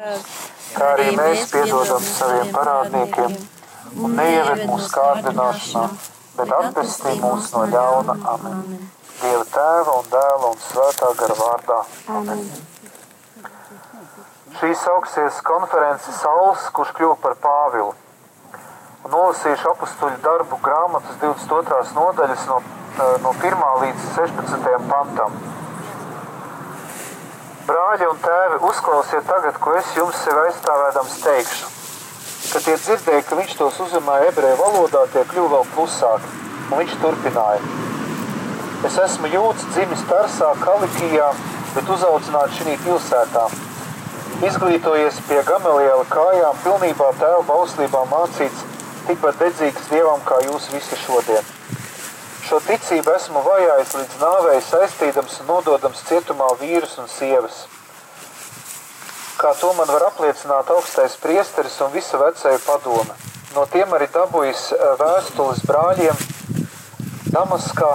kā arī mēs piedodam saviem parādniekiem, un neieved mūsu kārdināšanā, bet atpestī mūs no ļauna. Amen. Dieva tēva un dēla un svētā gara vārdā. Amen. Šīs augsies konferences Sauls, kurš kļuva par Pāvilu. Un nolasīšu apakstuļu darbu grāmatas 22. nodaļas no, no 1. līdz 16. pantam. Brāļi un tēvi, uzklausiet tagad, ko es jums sev aizstāvēdams teikšu. Kad tie dzirdēja, ka viņš tos uzrunāja ebreju valodā, tie kļuva vēl klusāki, un viņš turpināja. Es esmu jūts, dzimis Tarsā, Kalikijā, bet uzaudzināts šī pilsētā. Izglītojies pie Gamaliela kājām, pilnībā tēva bauslībā mācīts, tikpat dedzīgs dievam kā jūs visi šodien. Šo ticību esmu vajājis līdz nāvei saistīdams un nododams cietumā vīrus un sievas. Kā to man var apliecināt augstais priesteris un visa vecēja padome. No tiem arī dabūjis eh, vēstules brāļiem Damaskā.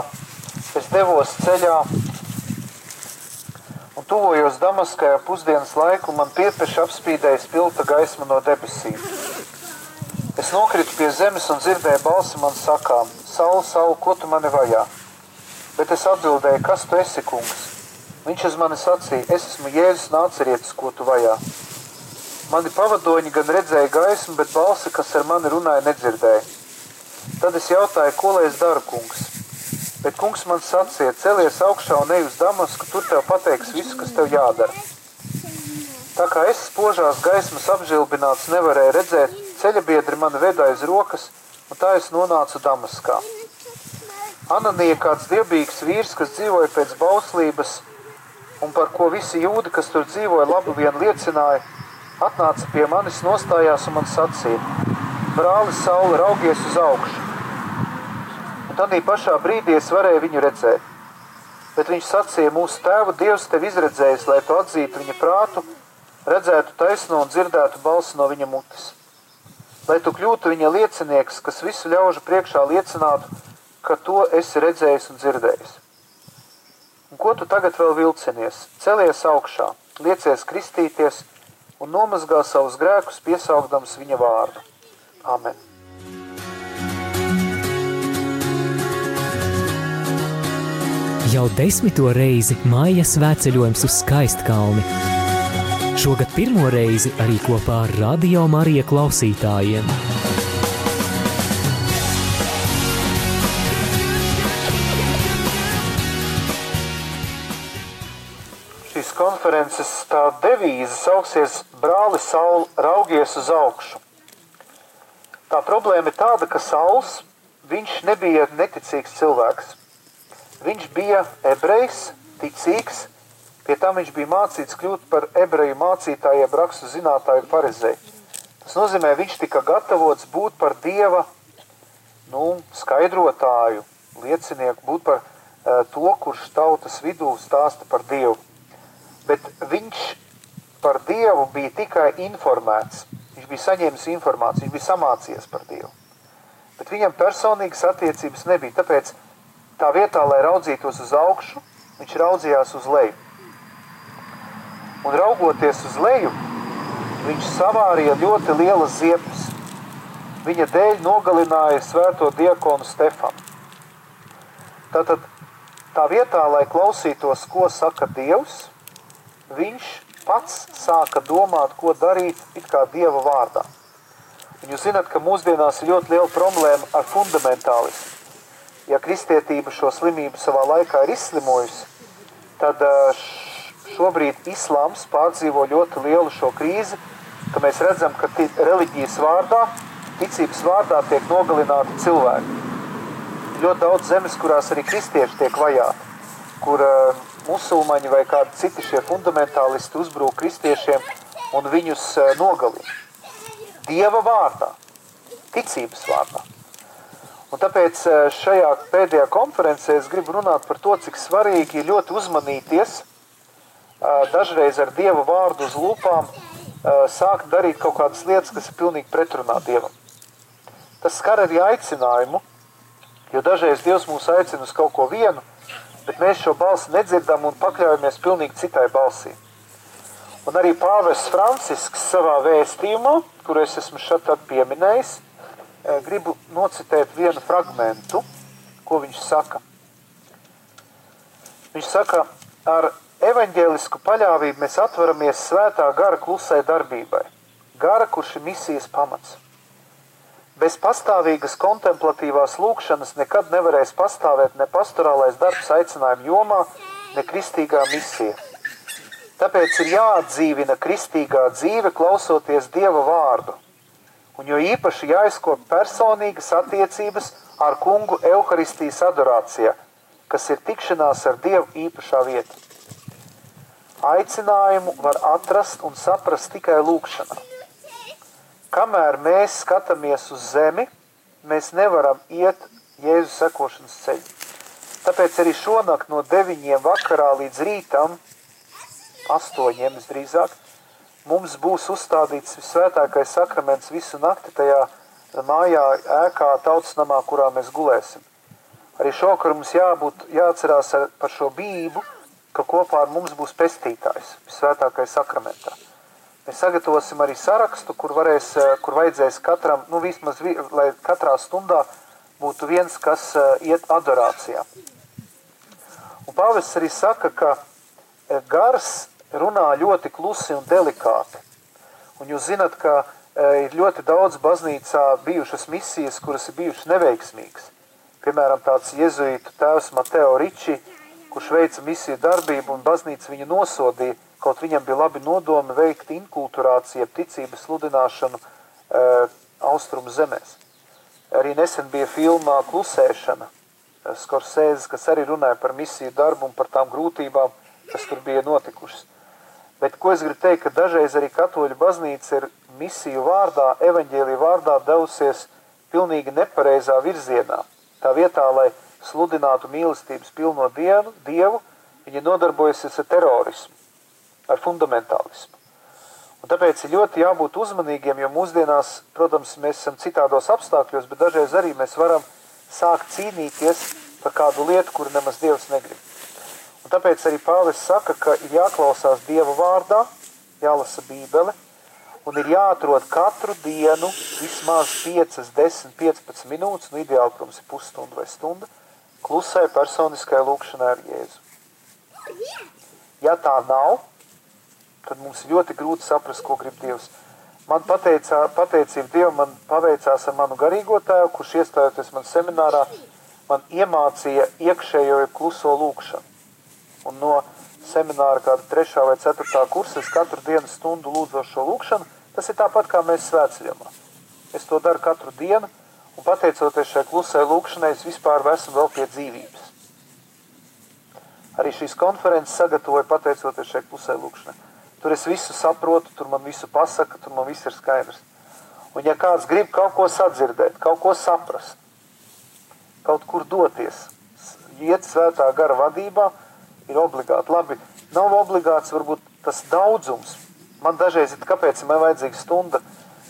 Es devos ceļā un tuvojos Damaskajā pusdienas laiku, man piepeši apspīdēja spilta gaisma no debesīm. Nokritu pie zemes un dzirdēju balsi man sakām – Saul, Saul, ko tu mani vajā? Bet es atbildēju, kas tu esi, kungs? Viņš uz mani sacīja, es esmu Jēzus nācerietis, ko tu vajā. Mani pavadoņi gan redzēja gaismu, bet balsi, kas ar mani runāja, nedzirdēja. Tad es jautāju, ko lai es daru, kungs? Bet kungs man sacīja, celies augšā un ej uz Damasku, tur tev pateiks visu, kas tev jādara. Tā kā es spožās gaismas apžilbināts nevarēju redzēt, ceļabiedri mani veda aiz rokas, un tā es nonācu Damaskā. Ananija kāds dievbijīgs vīrs, kas dzīvoja pēc bauslības, un par ko visi jūdi, kas tur dzīvoja, labi vien liecināja, atnāca pie manis, nostājās un man sacīja: Brālis, saule, raugies uz augšu! Un tad pašā brīdī es varēju viņu redzēt. Bet viņš sacīja: Mūsu tēvu Dievs tev izredzējis, lai tu atzītu viņa prātu, redzētu taisno un dzirdētu balsi no viņa mutes lai tu kļūtu viņa liecinieks, kas visu ļaužu priekšā liecinātu, ka to esi redzējis un dzirdējis. Un ko tu tagad vēl vilcinies? Celies augšā, liecies kristīties un nomazgā savus grēkus, piesaugdams viņa vārdu. Amen! Jau desmito reizi māja svētceļojums uz skaistkalni Šogad pirmo reizi arī kopā ar Radio Marija klausītājiem. Šīs konferences tā devīze sauksies Brāli Saul, raugies uz augšu. Tā problēma ir tāda, ka Sauls, viņš nebija neticīgs cilvēks. Viņš bija ebrejs, ticīgs, Pie tam viņš bija mācīts kļūt par ebreju mācītājiem, rakstu zinātāju pareizēju. Tas nozīmē, viņš tika gatavots būt par dieva nu, skaidrotāju, liecinieku, būt par uh, to, kurš tautas vidū stāsta par dievu. Bet viņš par dievu bija tikai informēts. Viņš bija saņēmis informāciju, viņš bija samācījies par dievu. Bet viņam personīgas attiecības nebija. Tāpēc tā vietā, lai raudzītos uz augšu, viņš raudzījās uz leju un raugoties uz leju, viņš savārīja ļoti lielas ziepes. Viņa dēļ nogalināja svēto diakonu Stefanu. Tātad tā vietā, lai klausītos, ko saka Dievs, viņš pats sāka domāt, ko darīt it kā Dieva vārdā. Un jūs zināt, ka mūsdienās ir ļoti liela problēma ar fundamentālismu. Ja kristietība šo slimību savā laikā ir izslimojusi, tad šobrīd islāms pārdzīvo ļoti lielu šo krīzi, ka mēs redzam, ka reliģijas vārdā, ticības vārdā tiek nogalināti cilvēki. Ļoti daudz zemes, kurās arī kristieši tiek vajāti, kur uh, musulmaņi vai kādi citi šie fundamentālisti uzbrūk kristiešiem un viņus uh, nogalina. Dieva vārdā, ticības vārdā. Un tāpēc šajā pēdējā konferencē es gribu runāt par to, cik svarīgi ir ļoti uzmanīties – dažreiz ar Dieva vārdu uz lūpām sākt darīt kaut kādas lietas, kas ir pilnīgi pretrunā Dievam. Tas skar arī aicinājumu, jo dažreiz Dievs mūs aicina uz kaut ko vienu, bet mēs šo balsi nedzirdam un pakļaujamies pilnīgi citai balsī. Un arī Pāvests Francisks savā vēstījumā, kur es esmu šeit pieminējis, gribu nocitēt vienu fragmentu, ko viņš saka. Viņš saka, ar evaņģēlisku paļāvību mēs atveramies svētā gara klusai darbībai. Gara, kurš ir misijas pamats. Bez pastāvīgas kontemplatīvās lūkšanas nekad nevarēs pastāvēt ne pastorālais darbs aicinājuma jomā, ne kristīgā misija. Tāpēc ir jāatdzīvina kristīgā dzīve, klausoties Dieva vārdu, un jo īpaši jāizkop personīgas attiecības ar kungu evaharistijas adorācijā, kas ir tikšanās ar Dievu īpašā vieta. Aicinājumu var atrast un saprast tikai lūkšanā. Kamēr mēs skatāmies uz zemi, mēs nevaram iet Jēzus sekošanas ceļu. Tāpēc arī šonakt no 9 vakarā līdz rītam, 8 visdrīzāk, mums būs uzstādīts visvētākais sakraments visu nakti tajā mājā, ēkā, tautas namā, kurā mēs gulēsim. Arī šokar mums jābūt, jāatcerās ar, par šo bību, ka kopā ar mums būs pestītājs visvētākais sakramentā. Mēs sagatavosim arī sarakstu, kur, varēs, kur vajadzēs katram, nu vismaz, vi, lai katrā stundā būtu viens, kas iet adorācijā. Un pāvests arī saka, ka gars runā ļoti klusi un delikāti. Un jūs zinat, ka ir ļoti daudz baznīcā bijušas misijas, kuras ir bijušas neveiksmīgas. Piemēram, tāds jezuītu tēvs Mateo Riči, kurš veica misiju darbību un baznīca viņu nosodīja, kaut viņam bija labi nodomi veikt inkulturāciju, ticības sludināšanu e, austrumu zemēs. Arī nesen bija filmā Klusēšana, Skorsēzes, kas arī runāja par misiju darbu un par tām grūtībām, kas tur bija notikušas. Bet ko es gribu teikt, ka dažreiz arī katoļu baznīca ir misiju vārdā, evaņģēlīja vārdā devusies pilnīgi nepareizā virzienā. Tā vietā, lai sludinātu mīlestības pilno dienu, dievu, viņi nodarbojasies ar terorismu, ar fundamentālismu. Un tāpēc ir ļoti jābūt uzmanīgiem, jo mūsdienās, protams, mēs esam citādos apstākļos, bet dažreiz arī mēs varam sākt cīnīties par kādu lietu, kuru nemaz Dievs negrib. Un tāpēc arī Pāvis saka, ka ir jāklausās Dieva vārdā, jālasa Bībele, un ir jāatrod katru dienu vismaz 5, 10, 15 minūtes, nu ideāli, protams, ir pusstunda vai stunda, klusai personiskai lūkšanai ar Jēzu. Ja tā nav, tad mums ir ļoti grūti saprast, ko grib Dievs. Man pateicā, pateicība Dievam, man paveicās ar manu garīgo tēvu, kurš iestājoties man seminārā, man iemācīja iekšējo kluso lūkšanu. Un no semināra kāda trešā vai ceturtā kursa es katru dienu stundu lūdzu šo lūkšanu. Tas ir tāpat kā mēs svētceļamā. Es to daru katru dienu, un pateicoties šai klusai lūkšanai, es vispār esmu vēl pie dzīvības. Arī šīs konferences sagatavoju pateicoties šai klusai lūkšanai. Tur es visu saprotu, tur man visu pasaka, tur man viss ir skaidrs. Un ja kāds grib kaut ko sadzirdēt, kaut ko saprast, kaut kur doties, iet svētā gara vadībā, ir obligāti. Labi, nav obligāts varbūt tas daudzums. Man dažreiz ir, kāpēc man vajadzīga stunda?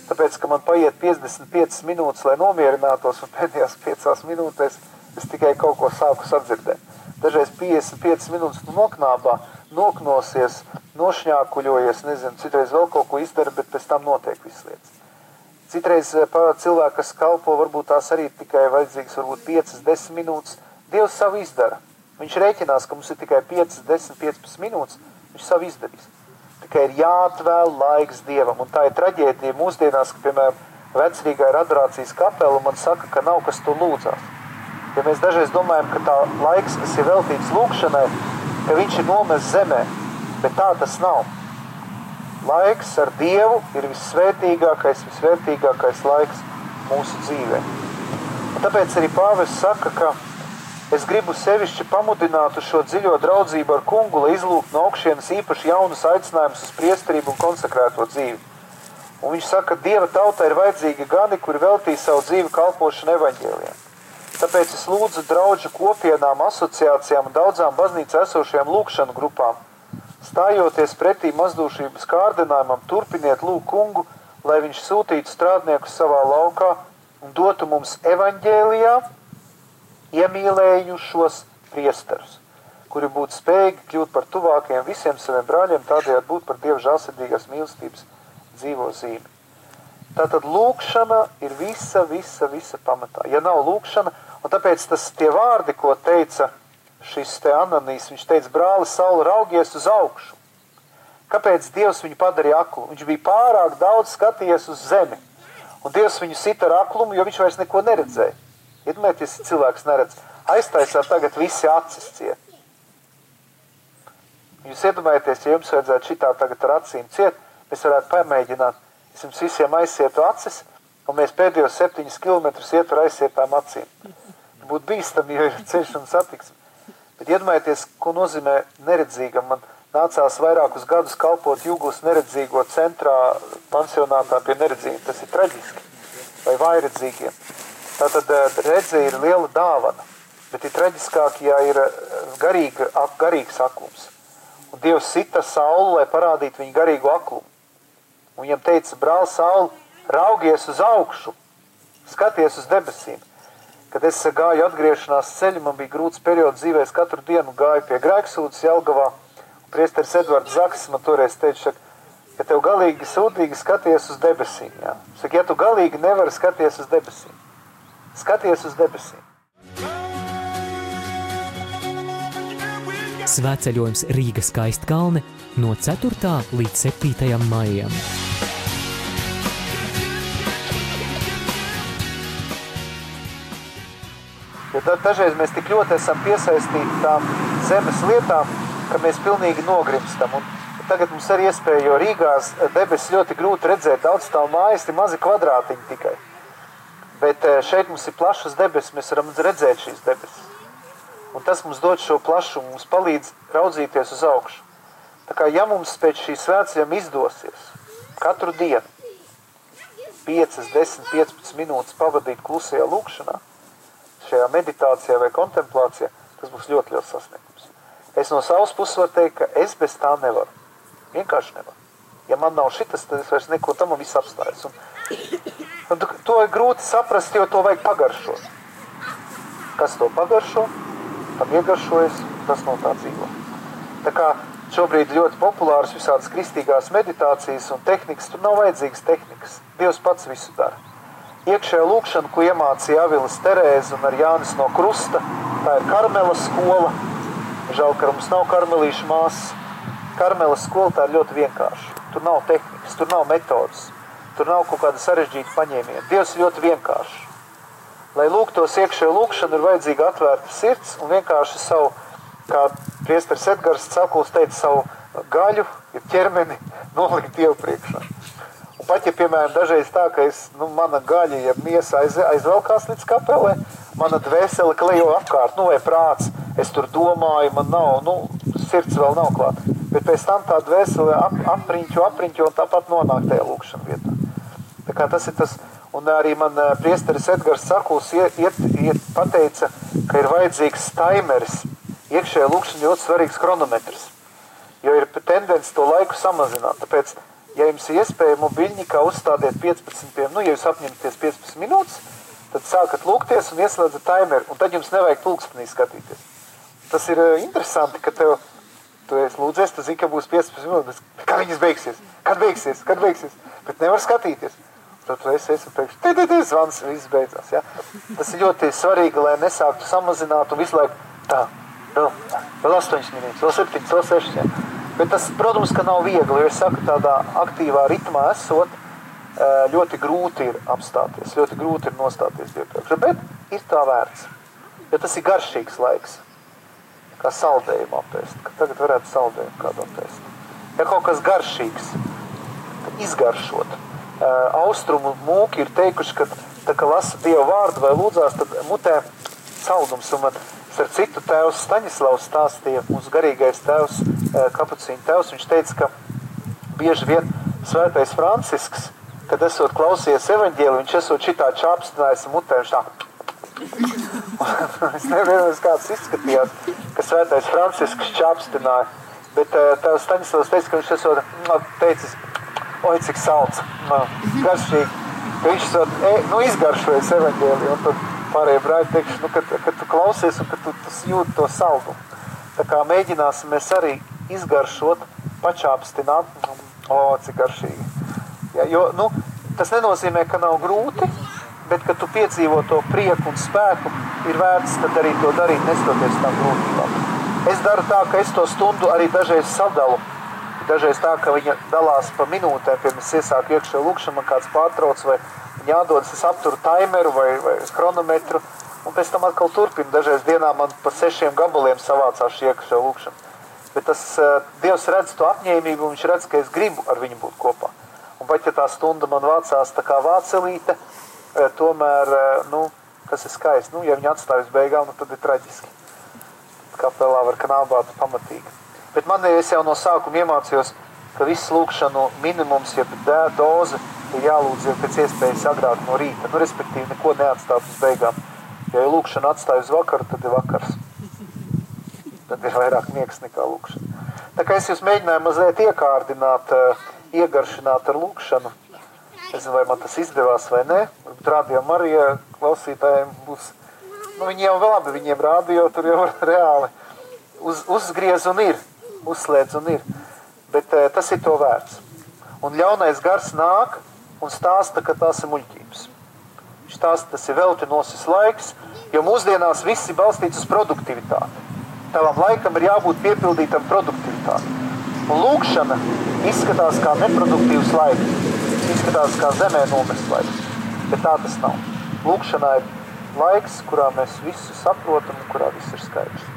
Tāpēc, ka man paiet 55 minūtes, lai nomierinātos, un pēdējās 5 minūtēs es tikai kaut ko sāku sadzirdēt. Dažreiz 55 minūtes nu noknābā, noknosies, nošņākuļojies, nezinu, citreiz vēl kaut ko izdara, bet pēc tam notiek visas lietas. Citreiz eh, cilvēki, kas kalpo, varbūt tās arī tikai vajadzīgas varbūt 5-10 minūtes, Dievs savu izdara. Viņš rēķinās, ka mums ir tikai 5, 10, 15 minūtes, viņš savu izdarīs. Tikai ir jāatvēl laiks Dievam, un tā ir traģēdija mūsdienās, ka, piemēram, vecrīgā ir adorācijas kapela, un man saka, ka nav kas to lūdzās. Ja mēs dažreiz domājam, ka tā laiks, kas ir veltīts lūkšanai, ka viņš ir nomests zemē, bet tā tas nav. Laiks ar Dievu ir vissvētīgākais, visvērtīgākais laiks mūsu dzīvē. Un tāpēc arī Pāvis saka, ka es gribu sevišķi pamudināt uz šo dziļo draudzību ar kungu, lai izlūgtu no augšienes īpaši jaunus aicinājumus uz priesterību un konsekrēto dzīvi. Un viņš saka, ka Dieva tautai ir vajadzīgi gani, kuri veltīja savu dzīvi kalpošanu evaņģēliem. Tāpēc es lūdzu draugu kopienām, asociācijām un daudzām baznīcā esošajām lūkšanu grupām. Stājoties pretī mazdūšības kārdinājumam, turpiniet lūgt kungu, lai viņš sūtītu strādniekus savā laukā un dotu mums evaņģēlijā iemīlējušos priesterus, kuri būtu spējīgi kļūt par tuvākiem visiem saviem brāļiem, tādējādi būt par Dieva žālsirdīgās mīlestības dzīvo zīmi. Tātad lūkšana ir visa, visa, visa pamatā. Ja nav lūkšana, un tāpēc tas tie vārdi, ko teica šis te Ananīs, viņš teica, brāli, saule raugies uz augšu. Kāpēc Dievs viņu padarīja aklu? Viņš bija pārāk daudz skatījies uz zemi. Un Dievs viņu sita ar aklumu, jo viņš vairs neko neredzēja. Iedomājieties, ja cilvēks neredz. Aiztaisāt tagad visi acis ciet. Jūs iedomājieties, ja jums vajadzētu šitā tagad ar acīm ciet, mēs varētu pamēģināt, es jums visiem aizsietu acis, un mēs pēdējos septiņus kilometrus iet ar aizsietām acīm. Būtu bīstami, jo ir ceļš un satiksme. Bet iedomājieties, ko nozīmē neredzīgam. Man nācās vairākus gadus kalpot Jūglas neredzīgo centrā pansionātā pie neredzīgiem. Tas ir traģiski. Vai vairedzīgiem. Tātad eh, redze ir liela dāvana. Bet ir traģiskāk, ja ir eh, garīga, garīgs aklums. Un Dievs sita sauli, lai parādītu viņu garīgu aklumu. Un viņam teica, brāl, sauli, raugies uz augšu, skaties uz debesīm. Kad es gāju atgriešanās ceļu, man bija grūts periods dzīvē, es katru dienu gāju pie Grēksūdas Jelgavā. Priesteris Edvards Zaksis man toreiz teica, ka tev galīgi sūdīgi skaties uz debesīm. Jā. Saka, ja tu galīgi nevari skaties uz debesīm, skaties uz debesīm. Svētceļojums Rīgas skaistkalne no 4. līdz 7. maijam. Jo tad dažreiz mēs tik ļoti esam piesaistīti tām zemes lietām, ka mēs pilnīgi nogrimstam. Un tagad mums ir iespēja, jo Rīgās debesis ļoti grūti redzēt, daudz stāv mājas, ir mazi kvadrātiņi tikai. Bet eh, šeit mums ir plašas debesis, mēs varam redzēt šīs debesis. Un tas mums dod šo plašumu, mums palīdz raudzīties uz augšu. Tā kā ja mums pēc šīs svētceļiem izdosies katru dienu 5, 10, 15 minūtes pavadīt klusajā lūkšanā, šajā meditācijā vai kontemplācijā, tas būs ļoti liels sasniegums. Es no savas puses varu teikt, ka es bez tā nevaru. Vienkārši nevaru. Ja man nav šitas, tad es vairs neko tam viss apstājas. Un, un to ir grūti saprast, jo to vajag pagaršot. Kas to pagaršo? tam iegaršojas, tas no tā dzīvo. Tā kā šobrīd ļoti populāras visādas kristīgās meditācijas un tehnikas, tur nav vajadzīgas tehnikas. Dievs pats visu dara. Iekšējā lūkšana, ko iemācīja Avilas Terēze un ar Jānis no Krusta, tā ir Karmela skola. Žēl, ka mums nav karmelīšu māsas. Karmela skola tā ir ļoti vienkārša. Tur nav tehnikas, tur nav metodas, tur nav kaut kāda sarežģīta paņēmiena. Dievs ļoti vienkāršs. Lai lūgtos iekšējo lūkšanu, ir vajadzīga atvērta sirds un vienkārši savu, kā priesteris Edgars Cakuls teica, savu gaļu, ja ķermeni nolikt Dievu priekšā. Un pat, ja, piemēram, dažreiz tā, ka es, nu, mana gaļa, ja miesa aiz, aizvelkās līdz kapelē, mana dvēsele klejo apkārt, nu, vai prāts, es tur domāju, man nav, nu, sirds vēl nav klāt. Bet pēc tam tā dvēsele ap, apriņķo, apriņķo un tāpat nonāk tajā lūkšana vietā. Kā tas ir tas, Un arī man priesteris Edgars Sakuls iet, iet, iet pateica, ka ir vajadzīgs taimeris. Iekšējā lūkšana ļoti svarīgs chronometrs, jo ir tendence to laiku samazināt. Tāpēc, ja jums ir iespēja mobiļņikā uzstādiet 15, pie, nu, ja jūs apņematies 15 minūtes, tad sākat lūgties un ieslēdzat taimeru, un tad jums nevajag pulkstenī skatīties. Tas ir interesanti, ka tev, tu esi lūdzies, tu zini, ka būs 15 minūtes, kad viņas beigsies, kad beigsies, kad beigsies, bet nevar skatīties. Tad esi, esi pēkšņi, tī, zvans, viss beidzās. Ja? Tas ir ļoti svarīgi, lai nesāktu samazināt un visu laiku tā, vēl, vēl 8 minūtes, vēl 7, vēl 6. Ja? Bet tas, protams, ka nav viegli, jo es saku, tādā aktīvā ritmā esot, ļoti grūti ir apstāties, ļoti grūti ir nostāties iepriekš. Bet ir tā vērts, jo tas ir garšīgs laiks, kā saldējumu apēst, ka tagad varētu saldējumu kādu apēst. Ja kaut kas garšīgs, izgaršot, austrumu mūki ir teikuši, ka tā kā lasa Dieva vārdu vai lūdzās, tad mutē saldums. Un man starp citu tēvs Staņislavs stāstīja, mūsu garīgais tēvs, kapucīna tēvs, viņš teica, ka bieži vien svētais Francisks, kad esot klausies evaņģēli, viņš esot šitā čāpstinājis mutē, viņš tā. es nevienu, kāds izskatījās, ka svētais Francisks čāpstināja, bet tēvs Staņislavs teica, ka viņš esot nu, teicis, oi, cik salds, nu, garšīgi. Viņš e, nu, izgaršojas evaņģēliju, un tad pārējie brāļi teikšu, nu, kad, kad tu klausies un kad tu, tu jūti to saldumu. Tā kā mēģināsim mēs arī izgaršot, pačāpstināt, o, cik garšīgi. Ja, jo, nu, tas nenozīmē, ka nav grūti, bet, kad tu piedzīvo to prieku un spēku, ir vērts arī to darīt, nestoties tām grūtībām. Es daru tā, ka es to stundu arī dažreiz sadalu. Dažreiz tā, ka viņa dalās pa minūtēm, pirms es iesāku iekšā lūkšanu, man kāds pārtrauc vai jādodas, es apturu timeru vai, vai chronometru, un pēc tam atkal turpinu. Dažreiz dienā man pa sešiem gabaliem savācās šī iekšā lūkšana. Bet tas uh, Dievs redz to apņēmību, un viņš redz, ka es gribu ar viņu būt kopā. Un pat ja tā stunda man vācās tā kā vācelīte, uh, tomēr, uh, nu, tas ir skaisti. Nu, ja viņi atstājas beigām, nu, tad ir traģiski kapelā var knābāt pamatīgi. Bet man es jau no sākuma iemācījos, ka viss lūkšanu minimums, jeb doze, ir jālūdz jau pēc iespējas agrāk no rīta. Nu, respektīvi, neko neatstāt uz beigām. Ja jau lūkšana atstāj uz vakaru, tad ir vakars. Tad ir vairāk miegs nekā lūkšana. Tā kā es jūs mēģināju mazliet iekārdināt, eh, iegaršināt ar lūkšanu. Nezinu, vai man tas izdevās vai nē. Rādījām arī klausītājiem būs nu, viņi jau labi, viņiem rādio tur jau reāli uz, uzgriez un ir, uzslēdz un ir. Bet uh, tas ir to vērts. Un ļaunais gars nāk un stāsta, ka tās ir muļķības. Viņš stāsta, tas ir velti nosis laiks, jo mūsdienās viss ir balstīts uz produktivitāti. Tavam laikam ir jābūt piepildītam produktivitāti. Un lūkšana izskatās kā neproduktīvs laiks. Izskatās kā zemē nomests laiks. Bet tā tas nav. Lūkšanā ir laiks, kurā mēs visu saprotam un kurā viss ir skaidrs.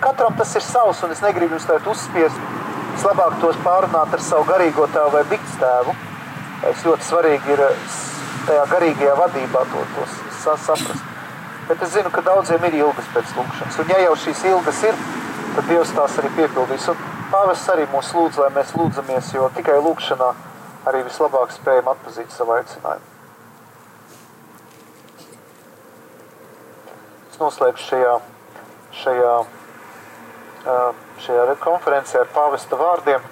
Katram tas ir savs, un es negribu jums tādu uzspiest. Vislabāk tos pārunāt ar savu garīgo tēvu vai bikstēvu. Es ļoti svarīgi ir tajā garīgajā vadībā to, to saprast. Bet es zinu, ka daudziem ir ilgas pēc lūkšanas. Un ja jau šīs ilgas ir, tad Dievs tās arī piepildīs. Un pāvests arī mūs lūdz, lai mēs lūdzamies, jo tikai lūkšanā arī vislabāk spējam atpazīt savu aicinājumu. es noslēgšu šajā, šajā, šajā konferencē ar pāvesta vārdiem.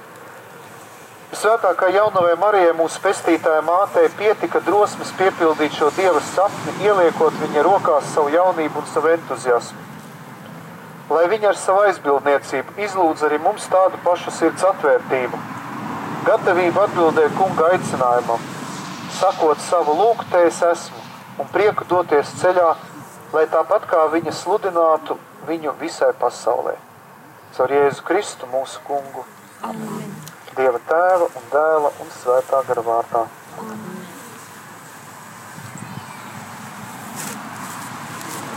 Svētākā jaunavai Marijai mūsu pestītāja mātei pietika drosmes piepildīt šo dieva sapni, ieliekot viņa rokās savu jaunību un savu entuziasmu. Lai viņa ar savu aizbildniecību izlūdz arī mums tādu pašu sirds atvērtību, gatavību atbildēt kunga aicinājumam, sakot savu lūgtu, es esmu, un prieku doties ceļā, lai tāpat kā viņa sludinātu viņu visai pasaulē. Caur Jēzu Kristu mūsu kungu. Amen. Dieva tēva un dēla un svētā gara. Amen.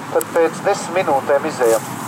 Tad pēc desmit minūtēm izējām.